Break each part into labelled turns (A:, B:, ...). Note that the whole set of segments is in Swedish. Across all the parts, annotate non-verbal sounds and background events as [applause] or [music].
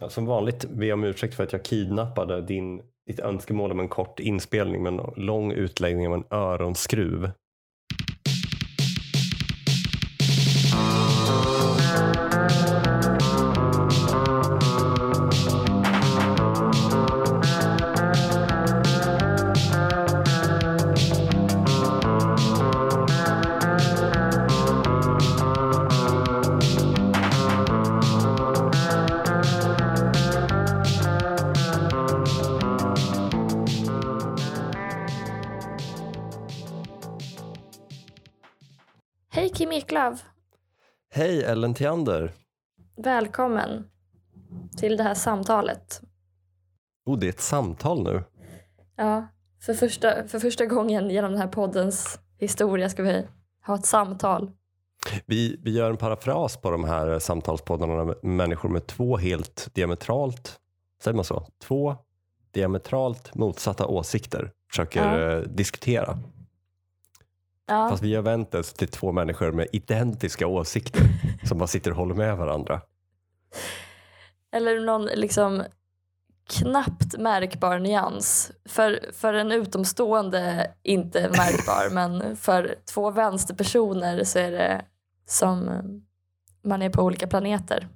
A: Ja, som vanligt ber jag om ursäkt för att jag kidnappade din, ditt önskemål om en kort inspelning med en lång utläggning av en öronskruv. Theander.
B: Välkommen till det här samtalet.
A: Oh, det är ett samtal nu.
B: Ja, för första, för första gången genom den här poddens historia ska vi ha ett samtal.
A: Vi, vi gör en parafras på de här samtalspoddarna med människor med två helt diametralt, säger man så? Två diametralt motsatta åsikter försöker
B: Ja.
A: eh, diskutera.
B: Ja,
A: Fast vi gör Ventes till två människor med identiska åsikter [laughs] som bara sitter och håller med varandra.
B: eller någon liksom knappt märkbar nyans. För, för en utomstående inte märkbar [laughs] men för två vänsterpersoner så är det som man är på olika planeter.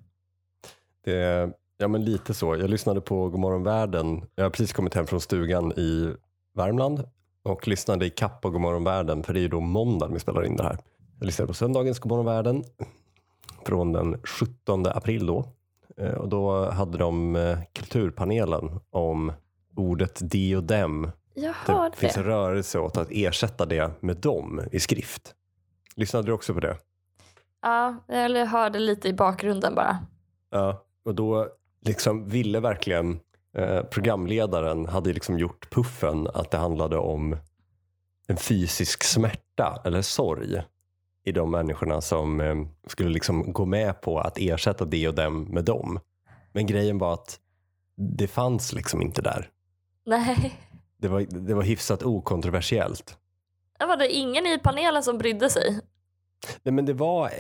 A: Det är, ja men lite så. Jag lyssnade på Godmorgon världen. Jag har precis kommit hem från stugan i Värmland och lyssnade i kapp på Godmorgon världen för det är ju då måndag vi spelar in det här. Jag lyssnade på söndagens Godmorgon världen från den 17 april då. Eh, Och då hade de eh, kulturpanelen om ordet de och dem.
B: Jag
A: Det
B: hörde
A: finns en
B: det.
A: rörelse åt att ersätta det med dem i skrift. Lyssnade du också på det?
B: Ja, eller hörde lite i bakgrunden bara.
A: Ja, och då liksom ville verkligen eh, programledaren hade liksom gjort puffen att det handlade om en fysisk smärta eller sorg i de människorna som eh, skulle liksom gå med på att ersätta det och dem med dem. Men grejen var att det fanns liksom inte där.
B: Nej,
A: Det var, det var hyfsat okontroversiellt.
B: det var det ingen i panelen som brydde sig.
A: Nej, men det var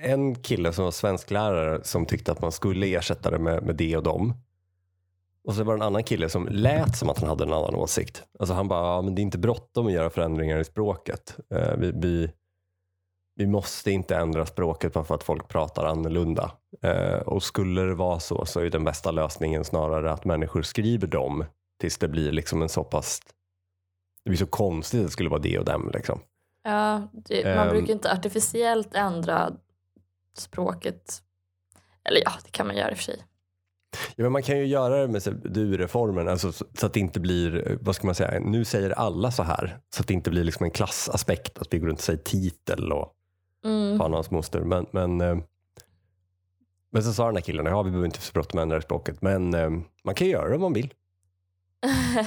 A: en kille som var svensklärare som tyckte att man skulle ersätta det med, med det och dem. Och så var det en annan kille som lät som att han hade en annan åsikt. Alltså han bara, ja, men det är inte bråttom att göra förändringar i språket. Eh, vi, vi, vi måste inte ändra språket bara för att folk pratar annorlunda. Eh, och skulle det vara så så är den bästa lösningen snarare att människor skriver dem tills det blir liksom en så pass det blir så konstigt att det skulle vara det och dem. Liksom.
B: Ja, det, man
A: Ehm.
B: brukar inte artificiellt ändra språket. Eller ja, det kan man göra i och för sig.
A: Ja, men man kan ju göra det med du-reformen, alltså, så, att det inte blir, vad ska man säga, nu säger alla så här. Så att det inte blir liksom en klassaspekt, att vi går runt och säger titel och
B: Mm.
A: fan hans moster. Men, men, eh, men så sa den här killen, ja vi behöver inte så bråttom ändra språket, men eh, man kan göra det om man vill. [laughs]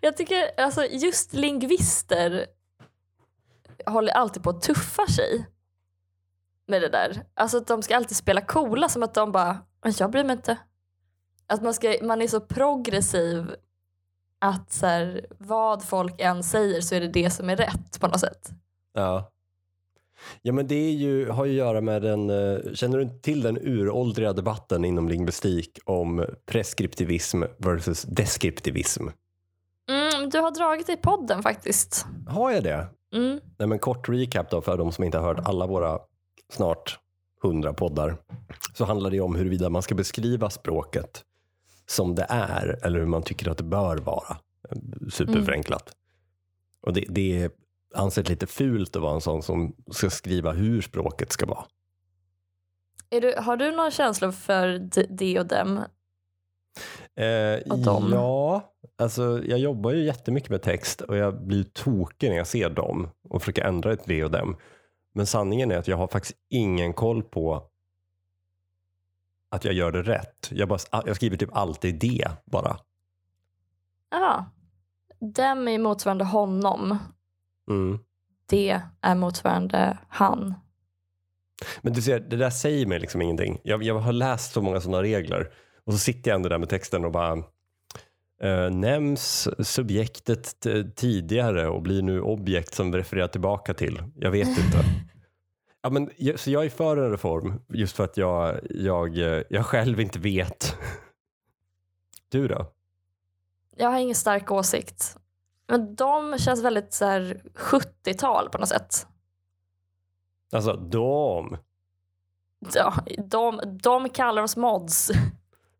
B: Jag tycker alltså just lingvister håller alltid på att tuffa sig med det där. Alltså att de ska alltid spela coola som att de bara, "Men jag bryr mig inte. Att man, ska, man är så progressiv att så här, vad folk än säger så är det det som är rätt på något sätt.
A: Ja. Ja men det är ju, har ju att göra med den, eh, känner du till den uråldriga debatten inom lingvistik om preskriptivism versus deskriptivism?
B: Mm, du har dragit i podden faktiskt.
A: Har jag det?
B: Mm.
A: Nej, men kort recap då för de som inte har hört alla våra snart hundra poddar. Så handlar det om huruvida man ska beskriva språket som det är eller hur man tycker att det bör vara. Superförenklat. Och det, det är ansett lite fult att vara en sån som ska skriva hur språket ska vara.
B: Du, har du någon känsla för det och dem?
A: Eh,
B: Och dem.
A: Ja, alltså jag jobbar ju jättemycket med text och jag blir tokig när jag ser dem och försöker ändra ett det och dem. Men sanningen är att jag har faktiskt ingen koll på att jag gör det rätt. Jag, bara, jag skriver typ alltid det bara.
B: Ja. Dem är motsvarande honom.
A: Mm.
B: Det är motsvarande han.
A: Men du ser, det där säger mig liksom ingenting. Jag, jag har läst så många sådana regler och så sitter jag ändå där med texten och bara eh, nämns subjektet tidigare och blir nu objekt som vi refererar tillbaka till. Jag vet inte. [laughs] Ja, men, så jag är för en reform just för att jag, jag, eh, jag själv inte vet. [laughs] Du då?
B: Jag har ingen stark åsikt. Men de känns väldigt så här 70-tal på något sätt.
A: Alltså de.
B: Ja, de, de kallar oss mods.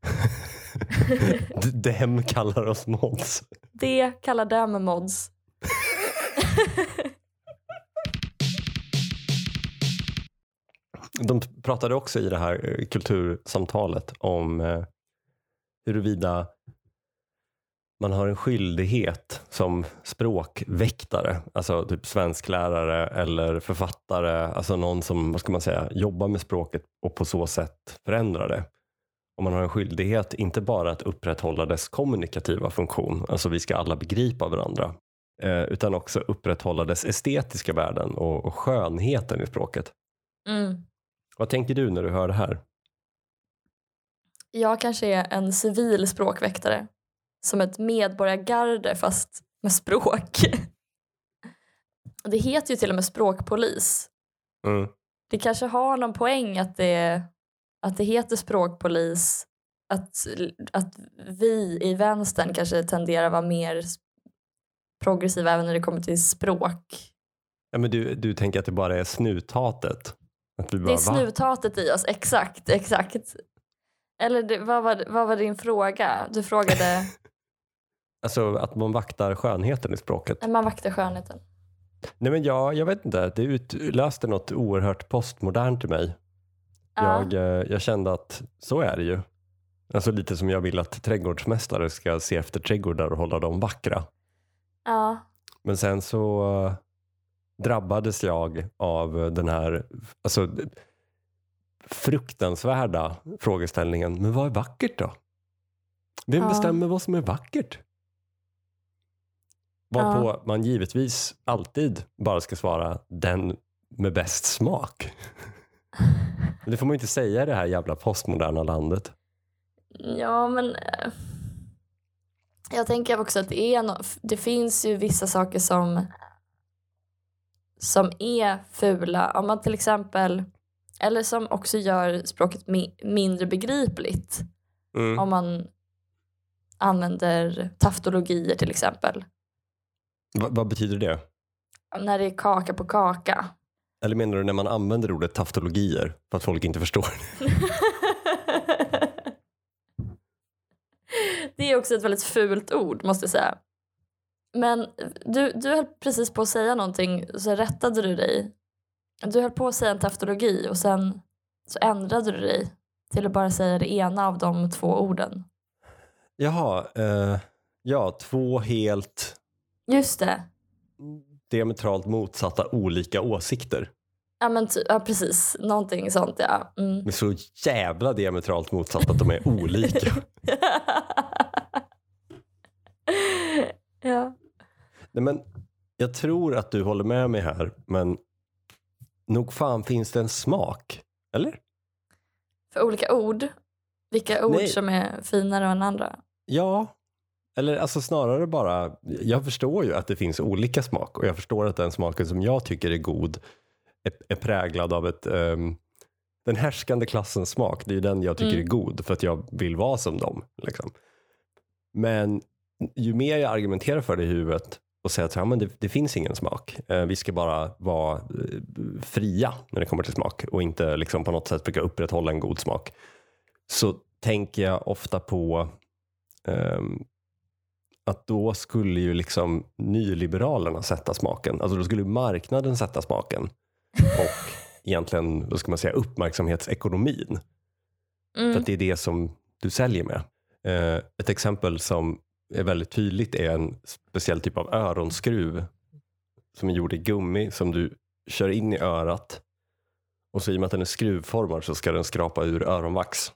B: [laughs] [laughs]
A: Dem kallar oss mods.
B: Det kallar dem mods.
A: De pratade också i det här eh, kultursamtalet om eh, huruvida man har en skyldighet som språkväktare, alltså typ svensklärare eller författare, alltså någon som, vad ska man säga, jobbar med språket och på så sätt förändrar det. Och man har en skyldighet inte bara att upprätthålla dess kommunikativa funktion, alltså vi ska alla begripa varandra, eh, utan också upprätthålla dess estetiska värden och, och skönheten i språket.
B: Mm.
A: Vad tänker du när du hör det här?
B: Jag kanske är en civil språkväktare. Som ett medborgargarde fast med språk. [laughs] Det heter ju till och med språkpolis.
A: Mm.
B: Det kanske har någon poäng att det, att det heter språkpolis. Att, att vi i vänstern kanske tenderar att vara mer progressiva även när det kommer till språk.
A: Ja, men du, du tänker att det bara är snuthatet? Att vi bara,
B: Det är
A: va?
B: snuthatet i oss, exakt. exakt. Eller det, vad, var, vad var din fråga? Du frågade, [laughs]
A: Alltså att man vaktar skönheten i språket.
B: man vaktar skönheten.
A: Nej men jag, jag vet inte, det utlöste något oerhört postmodernt i mig.
B: Ja.
A: Jag, eh, jag kände att så är det ju. Alltså lite som jag vill att trädgårdsmästare ska se efter trädgårdar och hålla dem vackra.
B: Ja.
A: Men sen så eh, drabbades jag av den här alltså, fruktansvärda frågeställningen. Men vad är vackert då? Vem
B: Ja.
A: bestämmer vad som är vackert? Varpå man givetvis alltid bara ska svara den med bäst smak. [laughs] Det får man ju inte säga i det här jävla postmoderna landet.
B: Ja, men eh, jag tänker också att det, är no, det finns ju vissa saker som, som är fula. Om man till exempel, eller som också gör språket mi, mindre begripligt.
A: Mm.
B: Om man använder taftologier till exempel.
A: Va- vad betyder det?
B: När det är kaka på kaka.
A: Eller menar du när man använder ordet taftologier för att folk inte förstår? [laughs]
B: det är också ett väldigt fult ord måste jag säga. Men du, du höll precis på att säga någonting så rättade du dig. Du höll på att säga en taftologi och sen så ändrade du dig till att bara säga det ena av de två orden.
A: Jaha, eh, ja, två helt
B: Just det.
A: Diametralt motsatta olika åsikter.
B: Ja, men ja precis, någonting sånt ja. Mm.
A: Men så jävla diametralt motsatta att de är olika. [laughs]
B: ja.
A: Nej, men jag tror att du håller med mig här, men nog fan finns det en smak. Eller?
B: För olika ord. Vilka ord
A: Nej.
B: som är finare än andra.
A: Ja, eller alltså snarare bara, jag förstår ju att det finns olika smak och jag förstår att den smaken som jag tycker är god är, är präglad av ett, ehm, den härskande klassens smak. Det är ju den jag tycker
B: Mm.
A: är god för att jag vill vara som dem. Liksom. Men ju mer jag argumenterar för det i huvudet och säger att ja, men det, det finns ingen smak. Eh, vi ska bara vara eh, fria när det kommer till smak och inte liksom på något sätt försöka upprätthålla en god smak. Så tänker jag ofta på ehm, att då skulle ju liksom nyliberalerna sätta smaken. Alltså då skulle marknaden sätta smaken. Och [laughs] egentligen, vad ska man säga, uppmärksamhetsekonomin. För
B: Mm.
A: att det är det som du säljer med. Eh, ett exempel som är väldigt tydligt är en speciell typ av öronskruv som är gjord i gummi som du kör in i örat och så i och med att den är skruvformad så ska den skrapa ur öronvax.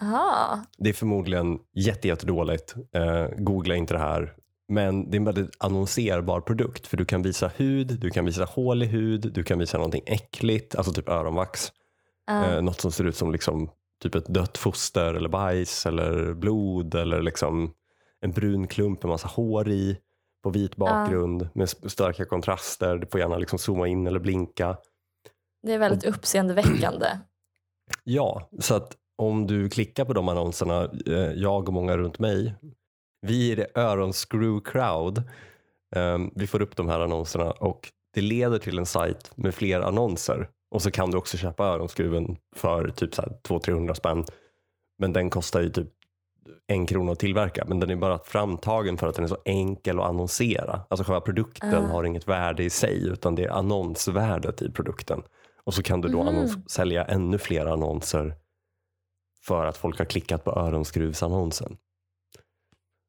B: Aha.
A: Det är förmodligen jätte, jättedåligt. Eh, googla inte det här. Men det är en väldigt annonserbar produkt för du kan visa hud, du kan visa hål i hud, du kan visa någonting äckligt, alltså typ öronvax.
B: Ja.
A: Eh, något som ser ut som liksom typ ett dött foster eller bajs eller blod eller liksom en brun klump med massa hår i på vit bakgrund med s- starka kontraster. Du får gärna liksom zooma in eller blinka.
B: Det är väldigt [clears throat] uppseendeväckande.
A: Ja, så att om du klickar på de annonserna, eh, jag och många runt mig, vi är det öronscrew crowd. Eh, vi får upp de här annonserna och det leder till en sajt med fler annonser och så kan du också köpa öronskruven för typ 200-300 spänn. Men den kostar ju typ en krona att tillverka men den är bara framtagen för att den är så enkel att annonsera. Alltså själva produkten
B: Ah.
A: har inget värde i sig utan det är annonsvärdet i produkten. Och så kan du då annons- sälja ännu fler annonser för att folk har klickat på öronskruvsannonsen.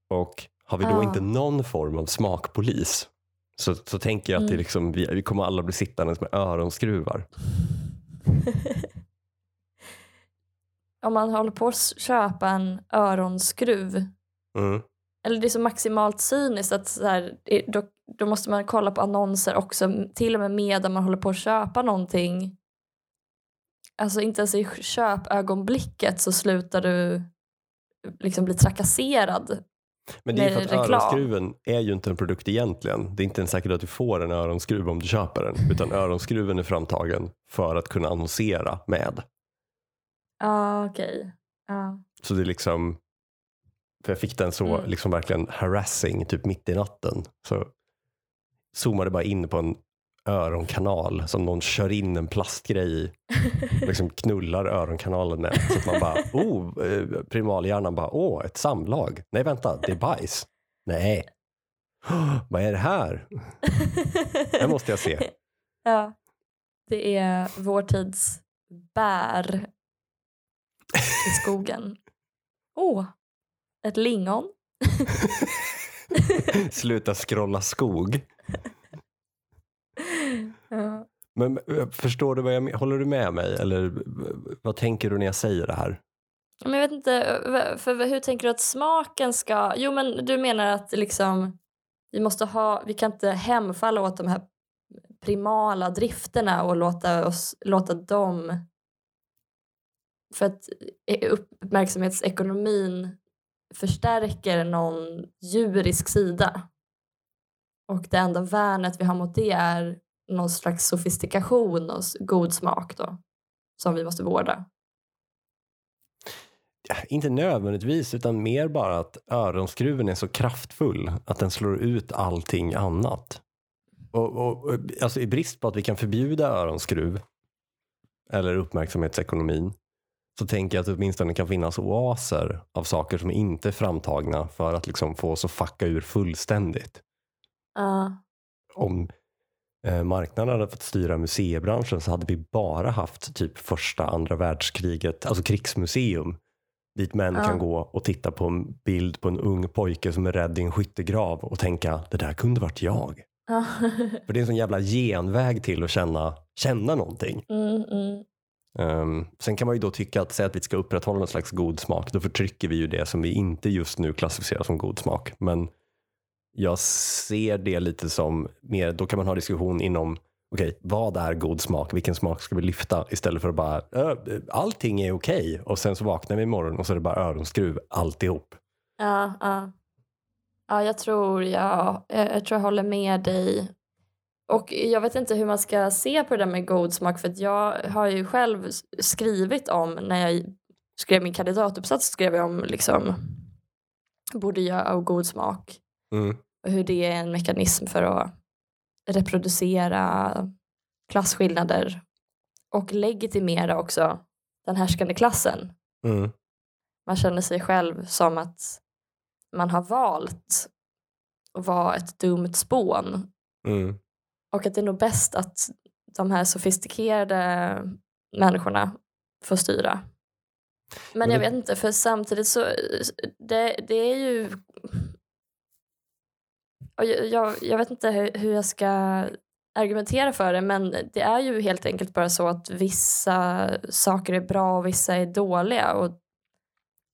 A: Och har vi då
B: Ah.
A: inte någon form av smakpolis så, så tänker jag att det
B: Mm.
A: liksom, vi, vi kommer alla bli sittandes med öronskruvar. [laughs]
B: Om man håller på att köpa en öronskruv
A: Mm.
B: eller det är så maximalt cyniskt att så här, då, då måste man kolla på annonser också till och med medan man håller på att köpa någonting. Alltså inte ens i köpögonblicket så slutar du liksom bli trakasserad.
A: Men det är ju för att
B: reklam.
A: öronskruven är ju inte en produkt egentligen. Det är inte ens säkert att du får en öronskruv om du köper den. Utan öronskruven är framtagen för att kunna annonsera med.
B: Ja, okej. Ja.
A: Så det är liksom, för jag fick den så
B: Mm.
A: liksom verkligen harassing typ mitt i natten. Så zoomade bara in på en öronkanal som någon kör in en plastgrej i. [laughs] Liksom knullar öronkanalen med. Så att man bara, oh, eh, primalhjärnan bara, åh, ett samlag. Nej vänta, det är bajs. Nej. [gasps] Vad är det här? [laughs] Det måste jag se.
B: Ja. Det är vår tids bär i skogen. [laughs] Åh, oh, ett lingon.
A: Sluta scrolla skog.
B: Ja.
A: Men eh, förstår du vad jag menar? Håller du med mig? Eller eh, vad tänker du när jag säger det här?
B: Men jag vet inte, eh, för hur tänker du att smaken ska... Jo men du menar att liksom vi måste ha, vi kan inte hemfalla åt de här primala drifterna och låta, oss, låta dem... För att uppmärksamhetsekonomin förstärker någon djurisk sida. Och det enda värnet vi har mot det är någon slags sofistikation och god smak då. Som vi måste vårda.
A: Ja, Inte nödvändigtvis, utan mer bara att öronskruven är så kraftfull att den slår ut allting annat. Och, och, och, alltså I brist på att vi kan förbjuda öronskruv eller uppmärksamhetsekonomin så tänker jag att det åtminstone kan finnas oaser av saker som inte är framtagna för att liksom få oss att fucka ur fullständigt.
B: Ja.
A: Om marknaden hade fått styra museibranschen så hade vi bara haft typ första, andra världskriget, alltså krigsmuseum. Dit män
B: Ja.
A: kan gå och titta på en bild på en ung pojke som är rädd i en skyttegrav och tänka det där kunde varit jag.
B: Ja.
A: För det är en sån jävla genväg till att känna, känna någonting.
B: mm, mm.
A: Um, sen kan man ju då tycka att säga att vi ska upprätthålla någon slags god smak, då förtrycker vi ju det som vi inte just nu klassificerar som god smak. Men jag ser det lite som mer, då kan man ha diskussion inom, okej, vad är god smak? Vilken smak ska vi lyfta? Istället för att bara, "Ö, allting är okej och sen så vaknar vi imorgon och så är det bara öronskruv alltihop.
B: Ja, ja. ja, jag tror jag, jag, jag tror jag håller med dig. Och jag vet inte hur man ska se på det där med god smak för jag har ju själv skrivit om, när jag skrev min kandidatuppsats skrev jag om liksom borde och god smak
A: Mm.
B: Och hur det är en mekanism för att reproducera klasskillnader och legitimera också den härskande klassen.
A: Mm.
B: Man känner sig själv som att man har valt att vara ett dumt spån
A: Mm.
B: och att det är nog bäst att de här sofistikerade människorna får styra. Men,
A: Men
B: jag
A: det-
B: vet inte, för samtidigt så det, det är ju och jag, jag, jag vet inte hur, hur jag ska argumentera för det men det är ju helt enkelt bara så att vissa saker är bra och vissa är dåliga och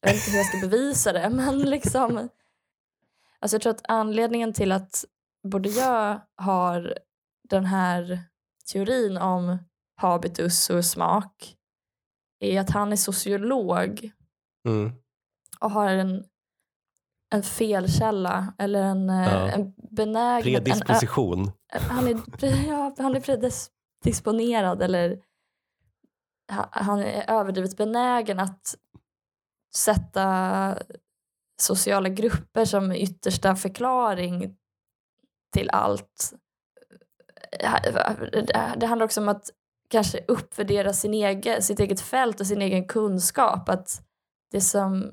B: jag vet inte hur jag ska bevisa det [laughs] men liksom alltså jag tror att anledningen till att både jag har den här teorin om habitus och smak är att han är sociolog
A: Mm.
B: och har en, en felkälla eller en, eh,
A: Ja.
B: en benägenhet. En,
A: Predisposition.
B: han, är, [laughs] ja, han är predisponerad eller ha- han är överdrivet benägen att sätta sociala grupper som yttersta förklaring till allt. Det det handlar också om att kanske uppvärdera sin egen, sitt eget fält och sin egen kunskap. Att det, som,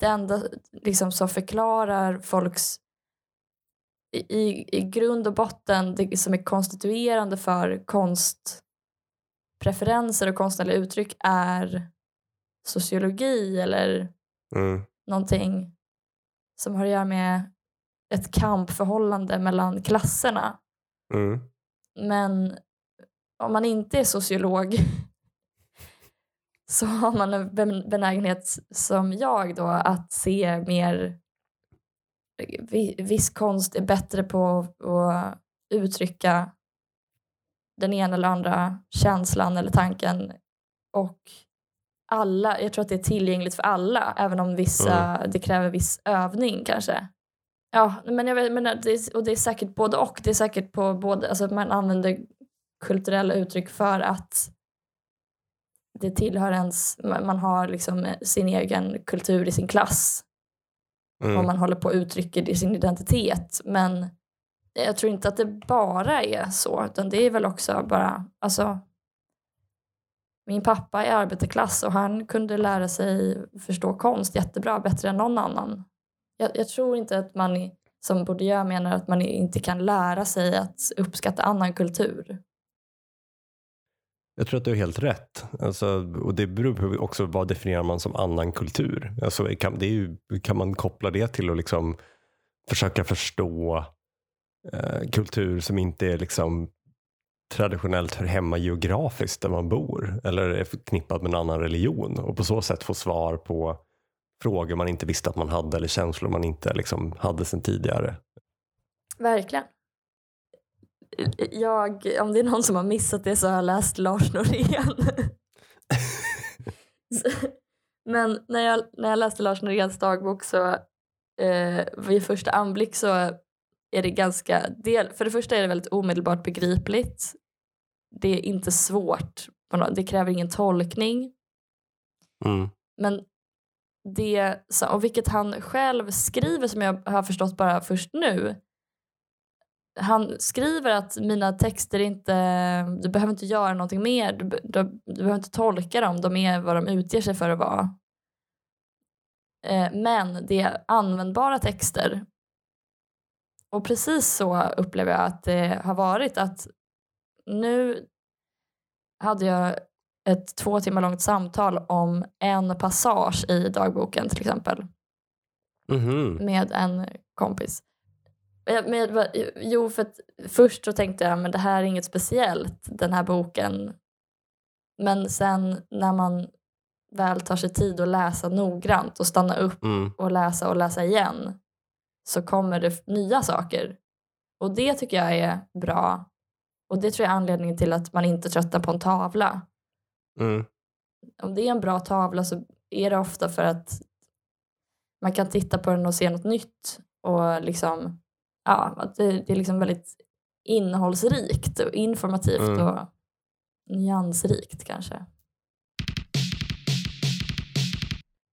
B: det enda liksom, som förklarar folks i, i, grund och botten det som är konstituerande för konstpreferenser och konstnärliga uttryck är sociologi eller
A: Mm.
B: någonting som har att göra med ett kampförhållande mellan klasserna.
A: Mm.
B: Men om man inte är sociolog så har man en ben- benägenhet som jag då att se mer vi- viss konst är bättre på att uttrycka den ena eller andra känslan eller tanken och alla, jag tror att det är tillgängligt för alla även om vissa, det kräver viss övning kanske. Ja, men jag vet, men det, är- och det är säkert både och. Det är säkert på både, alltså att man använder kulturella uttryck för att det tillhör ens, man har liksom sin egen kultur i sin klass och
A: Mm.
B: man håller på och uttrycker det i sin identitet. Men jag tror inte att det bara är så, utan det är väl också bara, alltså min pappa är arbetarklass och han kunde lära sig förstå konst jättebra, bättre än någon annan. Jag, jag tror inte att man, som Bourdieu menar, att man inte kan lära sig att uppskatta annan kultur.
A: Jag tror att du har helt rätt. Alltså, och det beror på också vad definierar man som annan kultur. Alltså, kan, det är ju, kan man koppla det till att liksom försöka förstå eh, kultur som inte är liksom traditionellt hör hemma geografiskt där man bor eller är förknippad med en annan religion och på så sätt få svar på frågor man inte visste att man hade eller känslor man inte liksom hade sedan tidigare.
B: Verkligen. Jag, om det är någon som har missat det så har jag läst Lars Norén. [laughs] Men när jag, när jag läste Lars Noréns dagbok så eh, vid första anblick så är det ganska, del, för det första är det väldigt omedelbart begripligt. Det är inte svårt, det kräver ingen tolkning.
A: Mm.
B: Men det, och vilket han själv skriver som jag har förstått bara först nu. Han skriver att mina texter inte, du behöver inte göra någonting mer, du, du, du behöver inte tolka dem, de är vad de utger sig för att vara. Eh, men det är användbara texter. Och precis så upplever jag att det har varit att nu hade jag ett två timmar långt samtal om en passage i dagboken till exempel
A: Mhm.
B: med en kompis. Eh, Med, jo, för först så tänkte jag men det här är inget speciellt, den här boken. Men sen när man väl tar sig tid att läsa noggrant och stanna upp
A: Mm.
B: och läsa och läsa igen så kommer det nya saker. Och det tycker jag är bra. Och det tror jag är anledningen till att man inte tröttnar på en tavla.
A: Mm.
B: Om det är en bra tavla så är det ofta för att man kan titta på den och se något nytt. Och liksom, ja, att det, det är liksom väldigt innehållsrikt och informativt
A: Mm.
B: och nyansrikt kanske.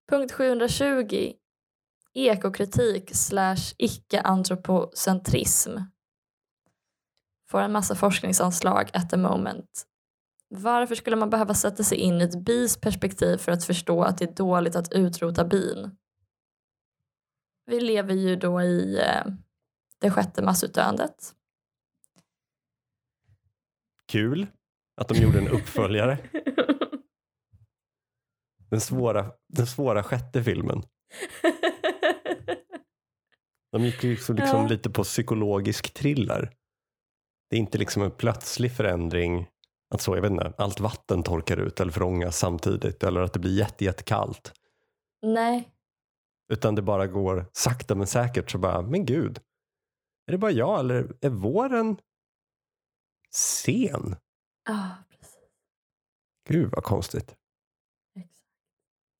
B: Punkt 720. Ekokritik slash icke-antropocentrism. Får en massa forskningsanslag at the moment. Varför skulle man behöva sätta sig in i ett bis perspektiv för att förstå att det är dåligt att utrota bin? Vi lever ju då i eh, det sjätte massutdöendet.
A: Kul att de gjorde en uppföljare. [laughs] Den svåra, den svåra sjätte filmen. De gick liksom, liksom
B: Ja.
A: lite på psykologisk thriller. Det är inte liksom en plötslig förändring att så, jag vet inte, allt vatten torkar ut eller förångas samtidigt eller att det blir jätte, jättekallt.
B: Nej,
A: Utan det bara går sakta men säkert så bara, men gud. Är det bara jag eller är våren sen?
B: ah, precis.
A: Gud vad konstigt.
B: Exakt.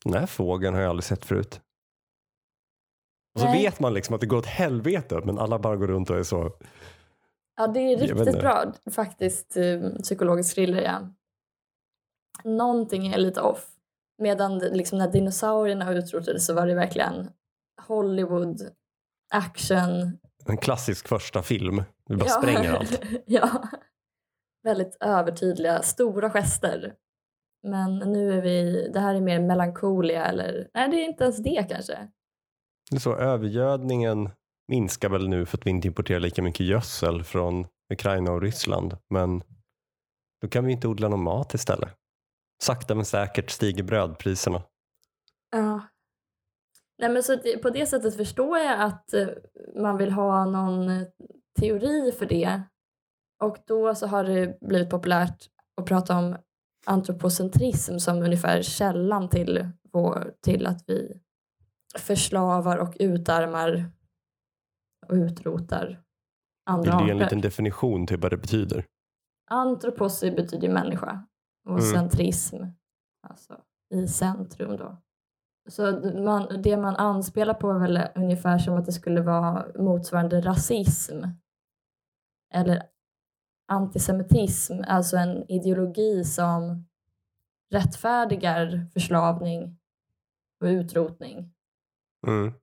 A: Den här fågeln har jag aldrig sett förut. Och så
B: Nej.
A: vet man liksom att det går åt helvete men alla bara går runt och är så.
B: Ja, det är riktigt bra faktiskt. eh, Psykologisk thriller, ja. någonting är lite off. Medan liksom när dinosaurierna utrotades så var det verkligen Hollywood, action.
A: En klassisk första film. Vi bara
B: Ja.
A: spränger allt. [laughs]
B: ja. Väldigt övertydliga, stora gester. Men nu är vi, det här är mer melankolia eller, nej det är inte ens det kanske.
A: Det är så, övergödningen minskar väl nu för att vi inte importerar lika mycket gödsel från Ukraina och Ryssland. Men då kan vi inte odla någon mat istället. Sakta men säkert stiger brödpriserna.
B: Ja. Nej, men så det, på det sättet förstår jag att eh, man vill ha någon eh, teori för det. Och då så har det blivit populärt att prata om antropocentrism som ungefär källan till, vår, till att vi förslavar och utarmar och utrotar andra
A: Vill du ge en
B: arter.
A: liten definition till vad det betyder?
B: Antroposi betyder människa och
A: Mm.
B: centrism, alltså i centrum då. Så man, det man anspelar på är väl ungefär som att det skulle vara motsvarande rasism eller antisemitism, alltså en ideologi som rättfärdigar förslavning och utrotning.
A: Mm.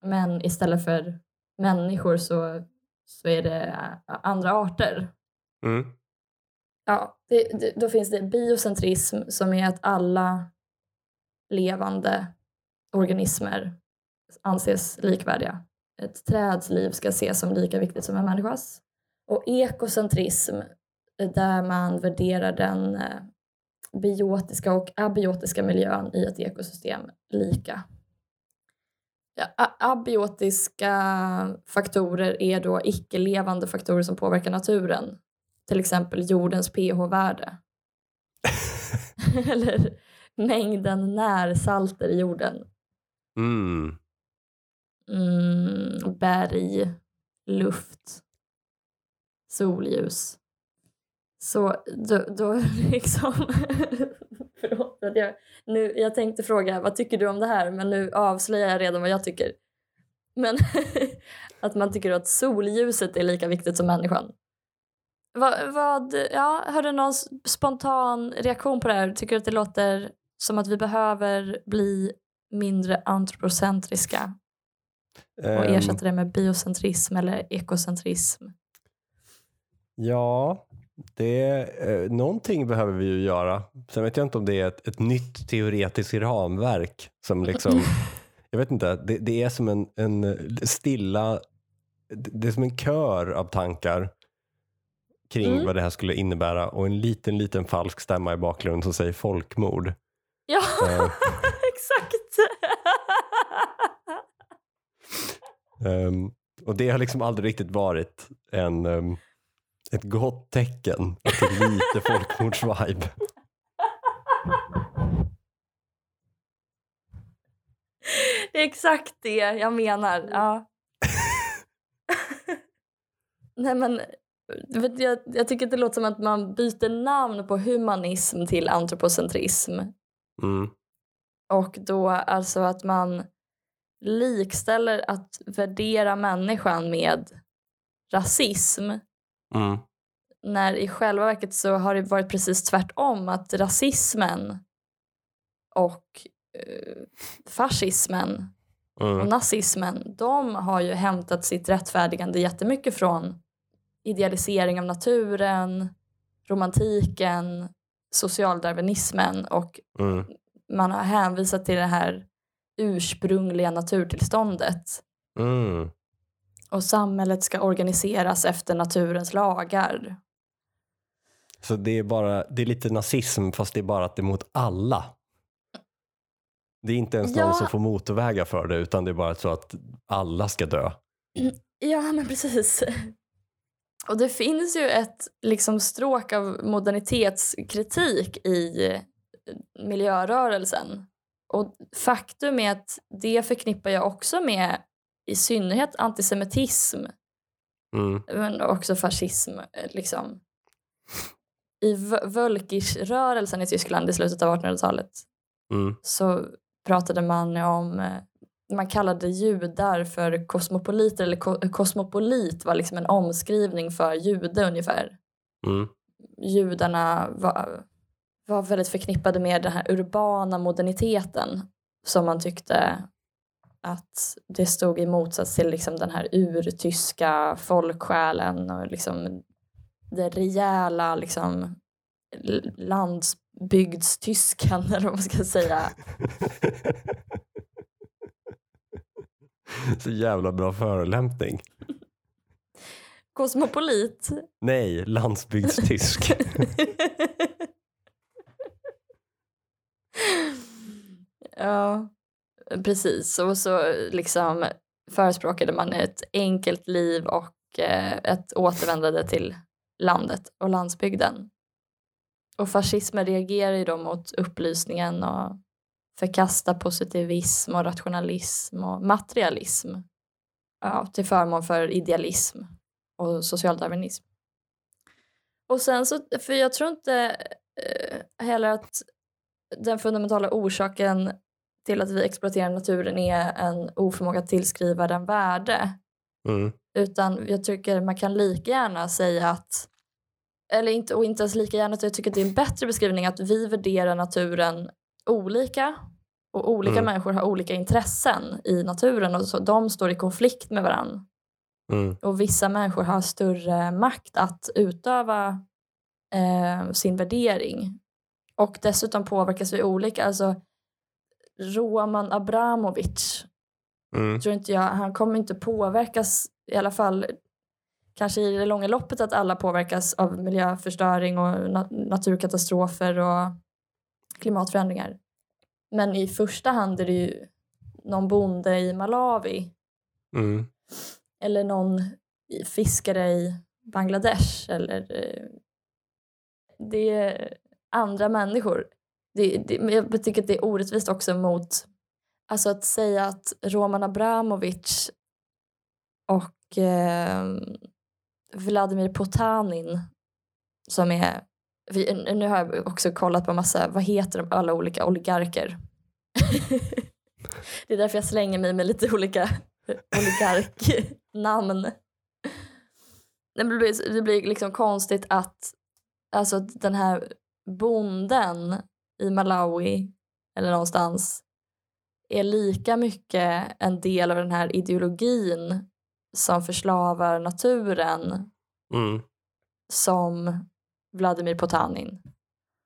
B: Men istället för människor så, så är det andra arter.
A: Mm.
B: Ja, det, det, då finns det biocentrism som är att alla levande organismer anses likvärdiga. Ett träds liv ska ses som lika viktigt som en människas. Och ekocentrism där man värderar den eh, biotiska och abiotiska miljön i ett ekosystem lika. Ja, abiotiska faktorer är då icke-levande faktorer som påverkar naturen. Till exempel jordens pH-värde. [laughs] Eller mängden närsalter i jorden.
A: Mm.
B: Mm, berg, luft, solljus. Så då, då [laughs] liksom... Förlåt att jag, nu, jag tänkte fråga vad tycker du om det här men nu avslöjar jag redan vad jag tycker. Men [laughs] att man tycker att solljuset är lika viktigt som människan. Vad, vad, ja, har du någon spontan reaktion på det här? Tycker du att det låter som att vi behöver bli mindre antropocentriska och
A: Ehm,
B: ersätta det med biocentrism eller ekocentrism?
A: Ja, det, eh, någonting behöver vi ju göra. Sen vet jag inte om det är ett, ett nytt teoretiskt ramverk som liksom, [laughs] jag vet inte, det, det är som en, en stilla, det det är som en kör av tankar kring
B: Mm.
A: vad det här skulle innebära och en liten, liten falsk stämma i bakgrunden som säger folkmord.
B: Ja,
A: Eh. [laughs]
B: exakt!
A: Ehm, och det har liksom aldrig riktigt varit en, ehm, ett gott tecken. Att det är lite folkmordsvibe.
B: det är exakt det jag menar. Ja. [laughs] Nej, men, jag, jag tycker att det låter som att man byter namn på humanism till antropocentrism.
A: Mm.
B: Och då alltså att man likställer att värdera människan med rasism.
A: Mm.
B: När i själva verket så har det varit precis tvärtom. Att rasismen och eh, fascismen och
A: Mm.
B: nazismen, de har ju hämtat sitt rättfärdigande jättemycket från idealisering av naturen, romantiken, socialdarwinismen och
A: Mm.
B: man har hänvisat till det här ursprungliga naturtillståndet.
A: Mm.
B: Och samhället ska organiseras efter naturens lagar.
A: Så det är, bara, det är lite nazism fast det är bara att det är mot alla. Det är inte ens
B: Ja.
A: någon som får motorvägar för det utan det är bara så att alla ska dö.
B: Ja, men precis. Och det finns ju ett liksom stråk av modernitetskritik i eh, miljörörelsen. Och faktum är att det förknippar jag också med i synnerhet antisemitism
A: Mm.
B: men också fascism. eh, Liksom. I Völkisch-rörelsen i Tyskland i slutet av 1800-talet
A: Mm.
B: så pratade man om, eh, man kallade judar för kosmopoliter, eller ko- kosmopolit var liksom en omskrivning för jude ungefär.
A: Mm.
B: Judarna var, var väldigt förknippade med den här urbana moderniteten som man tyckte att det stod i motsats till liksom den här urtyska folksjälen och liksom det rejäla liksom landsbygdstyskan [laughs] eller vad man ska säga. [laughs]
A: Så jävla bra förolämpning.
B: Kosmopolit.
A: Nej, landsbygdstysk. [laughs]
B: ja, precis. Och så liksom förespråkade man ett enkelt liv och eh, ett återvändande till landet och landsbygden. Och fascismen reagerar ju då mot upplysningen och förkastar positivism och rationalism och materialism ja, till förmån för idealism och socialdarwinism. Och sen så, för jag tror inte eh, heller att den fundamentala orsaken till att vi exploaterar naturen är en oförmåga att tillskriva den värde.
A: Mm.
B: Utan jag tycker man kan lika gärna säga att, eller inte, och inte ens lika gärna, jag tycker att det är en bättre beskrivning att vi värderar naturen olika och olika
A: Mm.
B: människor har olika intressen i naturen och så de står i konflikt med varandra.
A: Mm.
B: Och vissa människor har större makt att utöva eh, sin värdering. Och dessutom påverkas vi olika. Alltså, Roman Abramovic,
A: Mm.
B: tror inte jag, han kommer inte påverkas, i alla fall kanske i det långa loppet att alla påverkas av miljöförstöring och na- naturkatastrofer och klimatförändringar. Men i första hand är det ju någon bonde i Malawi
A: Mm.
B: eller någon fiskare i Bangladesh eller eh, det är andra människor. Det, det, jag tycker att det är orättvist också mot alltså att säga att Roman Abramovic och eh, Vladimir Potanin som är vi- nu har jag också kollat på massa, vad heter de alla olika oligarker? [laughs] det är därför jag slänger mig med lite olika oligarknamn. Det blir, det blir liksom konstigt att alltså, den här bonden i Malawi eller någonstans är lika mycket en del av den här ideologin som förslavar naturen
A: Mm.
B: som Vladimir Potanin.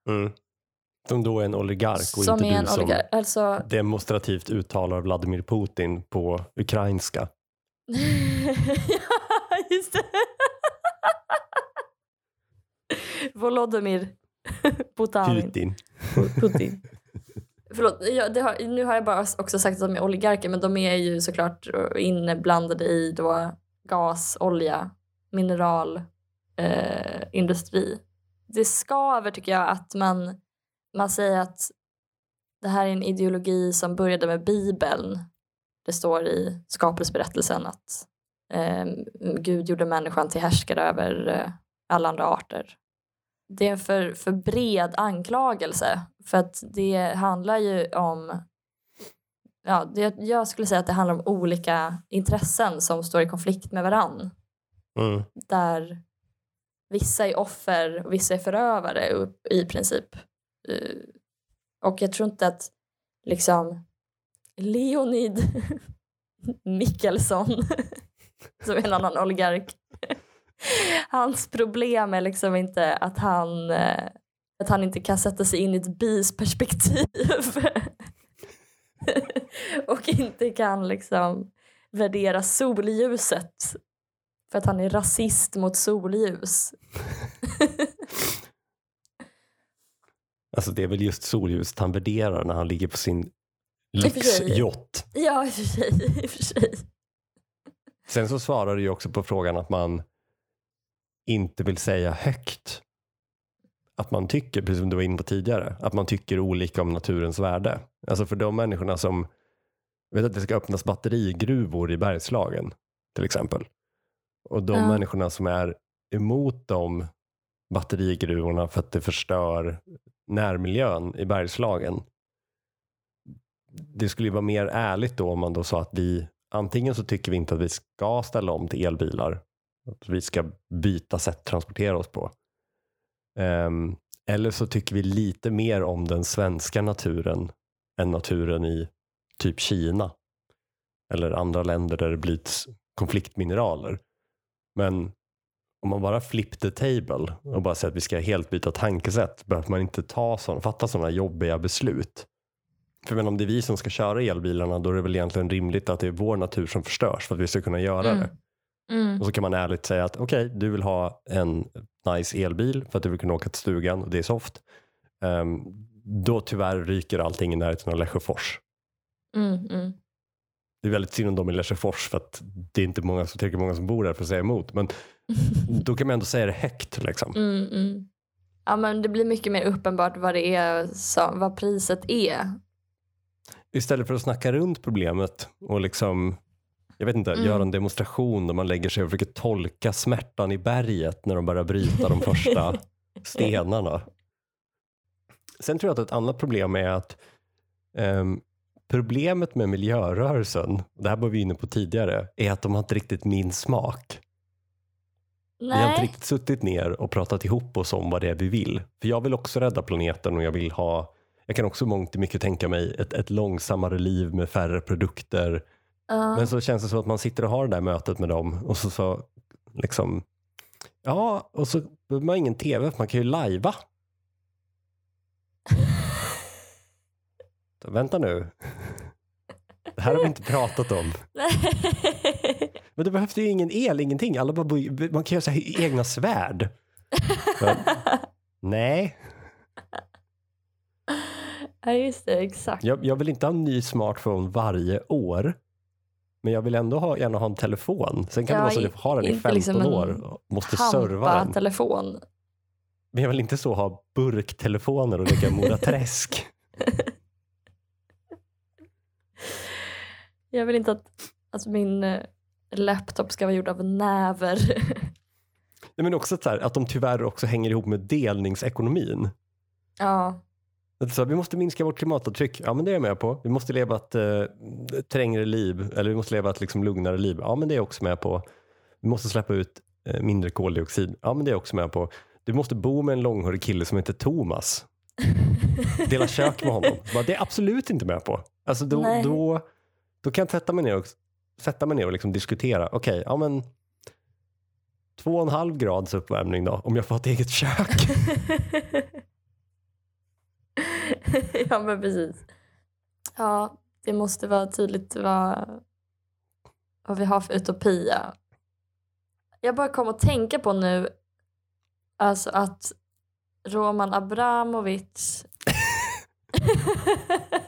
A: Mm. Som då är en oligark och
B: som
A: inte
B: är en
A: du som
B: oligark. Alltså,
A: demonstrativt uttalar Vladimir Putin på ukrainska.
B: ja, [laughs] just det. Volodymyr Potanin.
A: Putin.
B: Putin. [laughs] Förlåt, jag, har, nu har jag bara också sagt att de är oligarker men de är ju såklart inblandade i då gas, olja, mineral, eh, industri. Det skaver tycker jag att man, man säger att det här är en ideologi som började med Bibeln. Det står i skapelseberättelsen att eh, Gud gjorde människan till härskare över eh, alla andra arter. Det är en för, för bred anklagelse för att det handlar ju om ja, det, jag skulle säga att det handlar om olika intressen som står i konflikt med varann.
A: Mm.
B: Där vissa är offer och vissa är förövare i princip. Eh, och jag tror inte att liksom Leonid [laughs] Mikkelsson [laughs] som är en annan oligark [laughs] hans problem är liksom inte att han eh, att han inte kan sätta sig in i ett bis perspektiv och inte kan liksom värdera solljuset för att han är rasist mot solljus.
A: Alltså det är väl just solljuset han värderar när han ligger på sin lyxjott.
B: ja, i och för sig. I för sig.
A: Sen så svarar du ju också på frågan att man inte vill säga högt att man tycker, precis som du var inne på tidigare, att man tycker olika om naturens värde. Alltså för de människorna som vet att det ska öppnas batterigruvor i Bergslagen till exempel. Och de
B: Ja.
A: människorna som är emot de batterigruvorna för att det förstör närmiljön i Bergslagen. Det skulle ju vara mer ärligt då om man då sa att vi antingen så tycker vi inte att vi ska ställa om till elbilar. Att vi ska byta sätt att transportera oss på. Ehm, Eller så tycker vi lite mer om den svenska naturen än naturen i typ Kina. Eller andra länder där det bryts konfliktmineraler. Men om man bara flip the table och bara säger att vi ska helt byta tankesätt behöver man inte ta såna, fatta sådana jobbiga beslut. För men om det är vi som ska köra elbilarna då är det väl egentligen rimligt att det är vår natur som förstörs för att vi ska kunna göra
B: Mm.
A: det.
B: Mm.
A: Och så kan man ärligt säga att okej, du vill ha en nice elbil för att du vill kunna åka till stugan och det är soft. Ehm, då tyvärr ryker allting i närheten av Lesjöfors.
B: Mm.
A: Det är väldigt synd om dem i Lesjöfors för att det är inte många, så tillräckligt många som bor där för att säga emot. Men [laughs] då kan man ändå säga det högt. Liksom.
B: Mm, mm. Ja, men det blir mycket mer uppenbart vad det är, som, vad priset är.
A: Istället för att snacka runt problemet och liksom, jag vet inte,
B: Mm.
A: göra en demonstration där man lägger sig och försöker tolka smärtan i berget när de börjar bryta de första [laughs] stenarna. Sen tror jag att ett annat problem är att ehm, problemet med miljörörelsen, det här var vi inne på tidigare, är att de har inte riktigt min smak. Vi har inte
B: Nej.
A: riktigt suttit ner och pratat ihop oss om vad det är vi vill. För jag vill också rädda planeten och jag vill ha, jag kan också mångt och mycket tänka mig ett, ett långsammare liv med färre produkter.
B: Ja.
A: Men så känns det som att man sitter och har det där mötet med dem och så, så liksom, ja, och så behöver man ingen tv för man kan ju lajva. Vänta nu. Det här har vi inte pratat om. [laughs] Men det behövs ju ingen el, ingenting. Alla bara, man kan göra så här egna svärd. Men, nej,
B: ja, just det. Exakt.
A: jag, jag vill inte ha en ny smartphone varje år. Men jag vill ändå ha, gärna ha en telefon. Sen kan
B: Ja,
A: det vara så att jag har den i
B: inte
A: 15
B: liksom
A: år och måste serva den.
B: telefon.
A: Men jag vill inte så ha burktelefoner och lägga Mora Träsk. [laughs]
B: Jag vill inte att, att min eh, laptop ska vara gjord av näver. [laughs]
A: Nej, men också så här, att de tyvärr också hänger ihop med delningsekonomin.
B: ja.
A: Så vi måste minska vårt klimatavtryck. Ja, men det är jag med på. Vi måste leva ett eh, trängre liv, eller vi måste leva ett liksom, lugnare liv. Ja, men det är jag också med på. Vi måste släppa ut eh, mindre koldioxid. Ja, men det är jag också med på. Du måste bo med en långhårig kille som heter Thomas. [laughs] Dela kök med honom. Bara, det är jag absolut inte med på. Alltså, då,
B: Nej.
A: då, då kan jag sätta mig ner och, sätta mig ner och liksom diskutera. Okej, ja men två och en halv grads uppvärmning då, om jag får ett eget kök. [laughs]
B: ja men precis. Ja, det måste vara tydligt vad, vad vi har för utopia. Jag bara kom att tänka på nu alltså att Roman Abramovic [laughs] [laughs]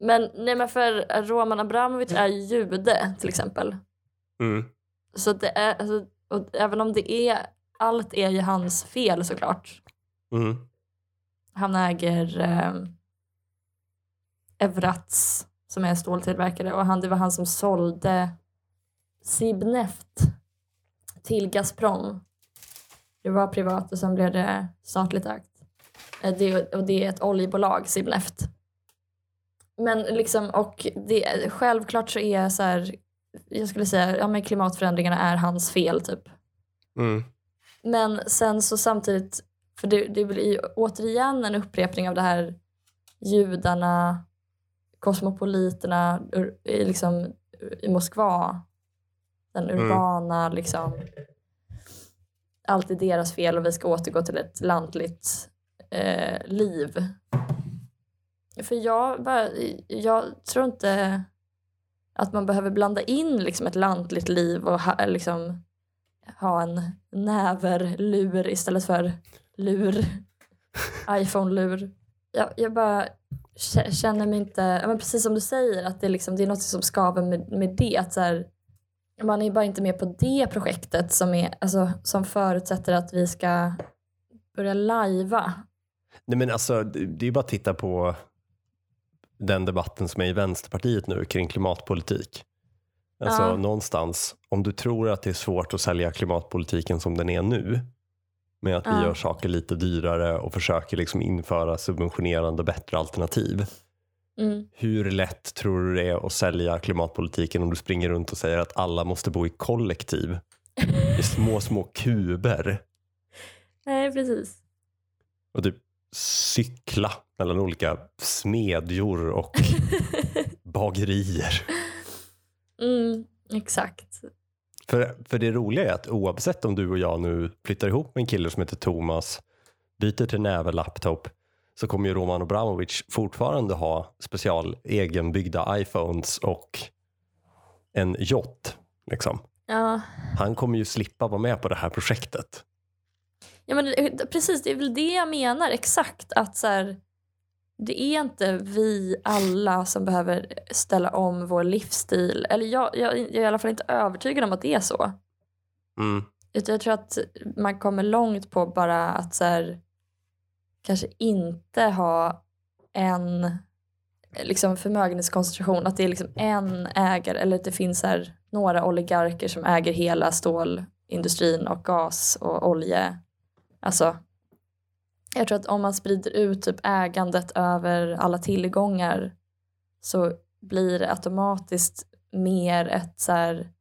B: Men nej men för Roman Abramovic är ju jude till exempel.
A: Mm.
B: Så det är, alltså, och även om det är, allt är ju hans fel såklart.
A: Mm.
B: Han äger eh, Evrats som är ståltillverkare och han, det var han som sålde Sibneft till Gazprom. Det var privat och sen blev det statligt ägt. Eh, Det, och det är ett oljebolag, Sibneft. Men liksom, och det, självklart så är så här, jag skulle säga, ja men klimatförändringarna är hans fel typ.
A: Mm.
B: Men sen så samtidigt, för det, det blir ju återigen en upprepning av det här judarna, kosmopoliterna i, liksom, i Moskva. Den
A: Mm.
B: urbana, liksom. Allt är deras fel och vi ska återgå till ett lantligt eh, liv. För jag, bara, jag tror inte att man behöver blanda in liksom, ett lantligt liv och ha, liksom, ha en näverlur istället för lur. [laughs] iPhone-lur. Jag, jag bara kä- känner mig inte, men precis som du säger, att det, är liksom, det är något som skaver med, med det. Att så här, man är bara inte med på det projektet som, är, alltså, som förutsätter att vi ska börja lajva.
A: Nej men alltså, det är ju bara att titta på den debatten som är i Vänsterpartiet nu kring klimatpolitik. Alltså
B: Ja.
A: någonstans, om du tror att det är svårt att sälja klimatpolitiken som den är nu, med att vi
B: Ja.
A: gör saker lite dyrare och försöker liksom införa subventionerande bättre alternativ.
B: Mm.
A: Hur lätt tror du det är att sälja klimatpolitiken om du springer runt och säger att alla måste bo i kollektiv? I små, små kuber. [laughs]
B: Nej, precis.
A: Och typ cykla mellan olika smedjor och [laughs] bagerier.
B: Mm, exakt.
A: För, för det roliga är att oavsett om du och jag nu flyttar ihop med en kille som heter Thomas, byter till näve laptop, så kommer ju Roman Abramovic fortfarande ha special egenbyggda iPhones och en yacht. Liksom.
B: Ja,
A: Han kommer ju slippa vara med på det här projektet.
B: ja men precis, det är väl det jag menar exakt. Att så här, det är inte vi alla som behöver ställa om vår livsstil. Eller jag, jag, jag är i alla fall inte övertygad om att det är så.
A: Mm.
B: Jag tror att man kommer långt på bara att så här, kanske inte ha en liksom förmögenhetskoncentration. Att det är liksom en ägare eller att det finns här, några oligarker som äger hela stålindustrin och gas och olje. Alltså, jag tror att om man sprider ut typ ägandet över alla tillgångar så blir det automatiskt mer ett så här,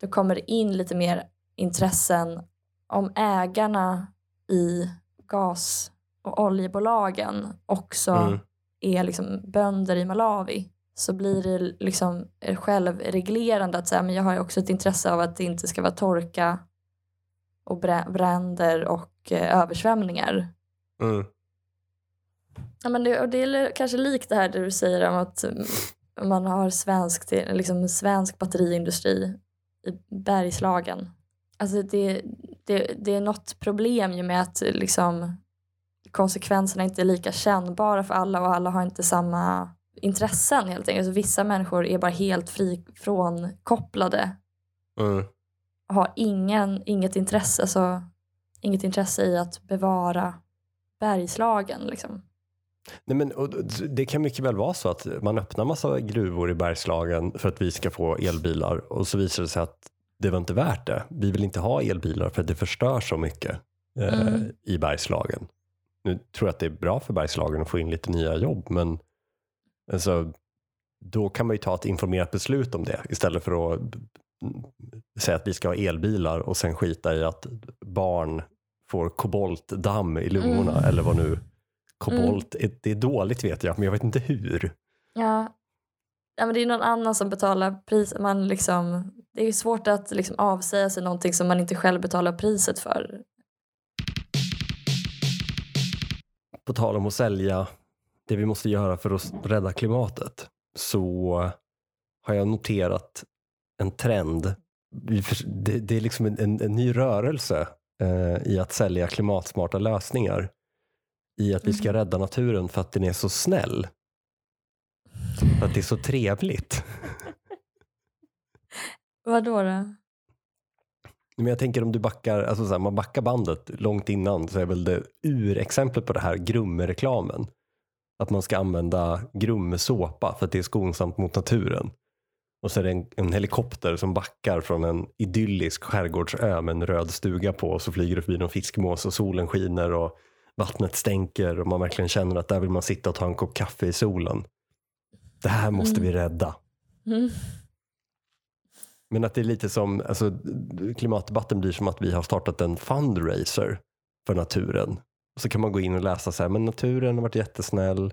B: då kommer det in lite mer intressen om ägarna i gas och oljebolagen också
A: Mm.
B: är liksom bönder i Malawi så blir det liksom självreglerande att säga men jag har ju också ett intresse av att det inte ska vara torka och brä- bränder och eh, översvämningar.
A: Mm.
B: Ja, men det, och det är kanske likt det här du säger om att mm, man har svensk, liksom svensk batteriindustri i Bergslagen. Alltså det, det, det är något problem ju med att liksom konsekvenserna inte är lika kännbara för alla och alla har inte samma intressen helt enkelt. Så vissa människor är bara helt fri från kopplade
A: Mm.
B: och har ingen, inget intresse, alltså, inget intresse i att bevara Bergslagen. Liksom.
A: Nej, men, det kan mycket väl vara så att man öppnar massa gruvor i Bergslagen för att vi ska få elbilar och så visar det sig att det var inte värt det. Vi vill inte ha elbilar för att det förstör så mycket eh,
B: Mm.
A: i Bergslagen. Nu tror jag att det är bra för Bergslagen att få in lite nya jobb men alltså, då kan man ju ta ett informerat beslut om det istället för att mm, säga att vi ska ha elbilar och sen skita i att barn får koboltdamm i lungorna
B: Mm.
A: eller vad nu kobolt är. Det är dåligt vet jag men jag vet inte hur.
B: Ja. ja men det är någon annan som betalar priset. Man liksom, det är svårt att liksom avsäga sig någonting som man inte själv betalar priset för.
A: På tal om att sälja det vi måste göra för att rädda klimatet så har jag noterat en trend. Det, det är liksom en, en, en ny rörelse eh, i att sälja klimatsmarta lösningar. I att vi ska
B: Mhm.
A: rädda naturen för att den är så snäll. För att det är så trevligt. [laughs]
B: Vadå då?
A: Men jag tänker om du backar, alltså så här, man backar bandet långt innan så är väl det urexemplet på det här Grumme-reklamen. Att man ska använda Grumme-såpa för att det är skonsamt mot naturen. Och så är det en, en helikopter som backar från en idyllisk skärgårdsö med en röd stuga på och så flyger det förbi någon fiskmås och solen skiner och vattnet stänker och man verkligen känner att där vill man sitta och ta en kopp kaffe i solen. Det här måste
B: Mm.
A: vi rädda.
B: Mm.
A: Men att det är lite som, alltså, klimatdebatten blir som att vi har startat en fundraiser för naturen. Och så kan man gå in och läsa så här, men naturen har varit jättesnäll,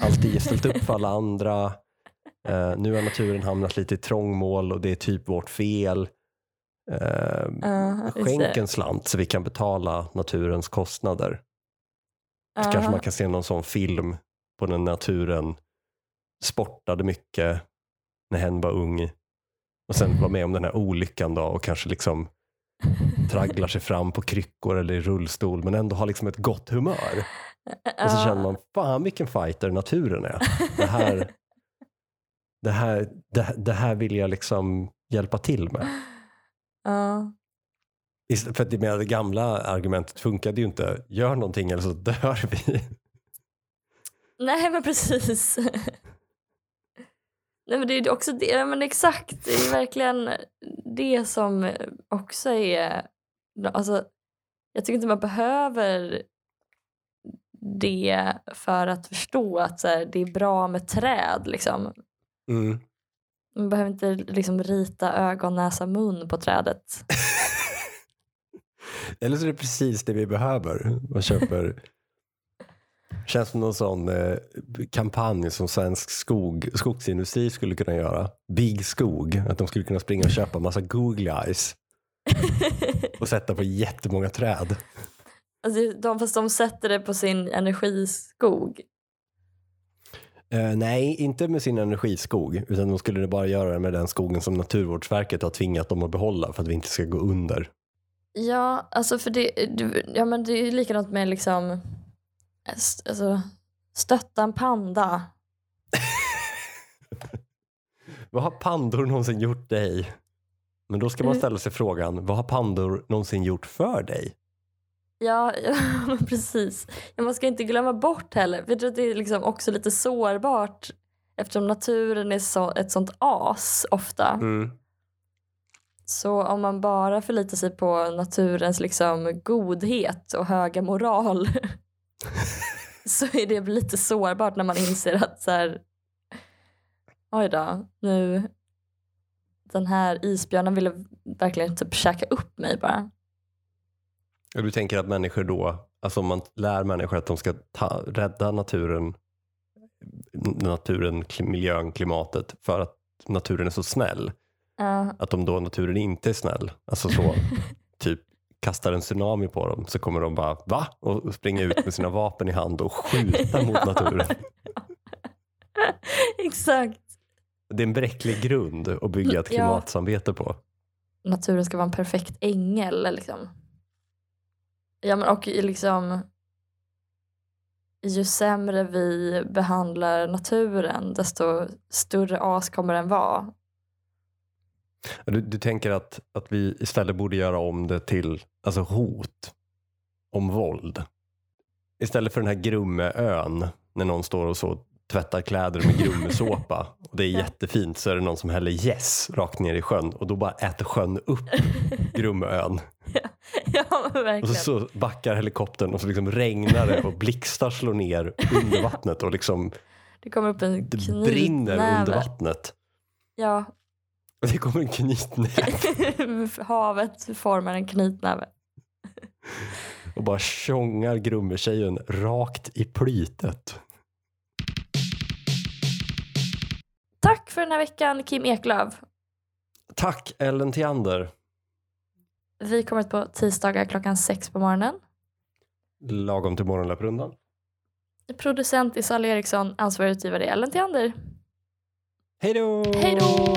A: alltid ställt upp för alla andra. Eh, nu har naturen hamnat lite i trångmål och det är typ vårt fel.
B: Ja, just
A: skänk en slant så vi kan betala naturens kostnader.
B: Ja.
A: kanske man kan se någon sån film på när naturen sportade mycket när hen var ung och sen var med om den här olyckan då och kanske liksom tragglar sig fram på kryckor eller i rullstol men ändå har liksom ett gott humör. Och så känner man, fan vilken fighter naturen är. Det här, det här, det, det här vill jag liksom hjälpa till med. [gasps]
B: Ja.
A: För att det, med det gamla argumentet funkade ju inte. Gör någonting eller så [laughs] dör vi. [laughs]
B: Nej men precis. [laughs] Nej men det är ju också det, ja, men exakt, det är verkligen det som också är, alltså jag tycker inte man behöver det för att förstå att här, det är bra med träd liksom.
A: Mm.
B: Man behöver inte liksom rita ögon, näsa, mun på trädet. [laughs]
A: Eller så är det precis det vi behöver. Man köper... [laughs] Känns som någon sån eh, kampanj som svensk skog, skogsindustri skulle kunna göra. Big skog. Att de skulle kunna springa och köpa massa googly eyes [laughs] och sätta på jättemånga träd.
B: Alltså, de, fast de sätter det på sin energiskog.
A: Eh, nej, inte med sin energiskog. Utan de skulle bara göra det med den skogen som Naturvårdsverket har tvingat dem att behålla för att vi inte ska gå under.
B: Ja, alltså för det, ja, men det är ju likadant med liksom alltså, stötta en panda. [laughs]
A: Vad har pandor någonsin gjort dig? Men då ska man
B: Mm.
A: ställa sig frågan, vad har pandor någonsin gjort för dig?
B: Ja, [laughs] ja precis. Man ska inte glömma bort heller. För jag tror att det är liksom också lite sårbart eftersom naturen är så, ett sånt as ofta.
A: Mm.
B: Så om man bara förlitar sig på naturens liksom godhet och höga moral [laughs] så är det lite sårbart när man inser att så här, oj då, nu den här isbjörnen ville verkligen typ käka upp mig bara.
A: Och du tänker att människor då, alltså om man lär människor att de ska ta, rädda naturen, naturen, miljön, klimatet för att naturen är så snäll.
B: Ja,
A: Att om då naturen inte är snäll, alltså så, [laughs] typ kastar en tsunami på dem så kommer de bara va? Och springa ut med sina vapen i hand och skjuta mot [laughs] naturen.
B: Exakt.
A: Det är en bräcklig grund att bygga ett klimatsamvete på.
B: Naturen ska vara en perfekt ängel liksom. Ja men och liksom ju sämre vi behandlar naturen desto större as kommer den vara.
A: Du, du tänker att, att vi istället borde göra om det till alltså hot om våld. Istället för den här Grummeön när någon står och så tvättar kläder med Grummesåpa [laughs] och det är jättefint så är det någon som häller gäss rakt ner i sjön och då bara äter sjön upp [laughs] Grummeön. [laughs]
B: ja men
A: Och så,
B: verkligen.
A: så backar helikoptern och så liksom regnar det och blixtar slår ner under vattnet och liksom
B: Det kommer upp en
A: det brinner under vattnet.
B: Ja,
A: Och [laughs] det kommer en knytnäve [laughs]
B: havet formar en knytnäve.
A: och bara tjongar Grummetjejen rakt i plytet.
B: Tack för den här veckan Kim Eklöf.
A: Tack Ellen Theander.
B: Vi kommer ut på tisdagar klockan sex på morgonen.
A: Lagom till morgonlöprundan.
B: Producent är Sally Eriksson, ansvarig utgivare är Ellen Theander.
A: Hej då!
B: Hej då!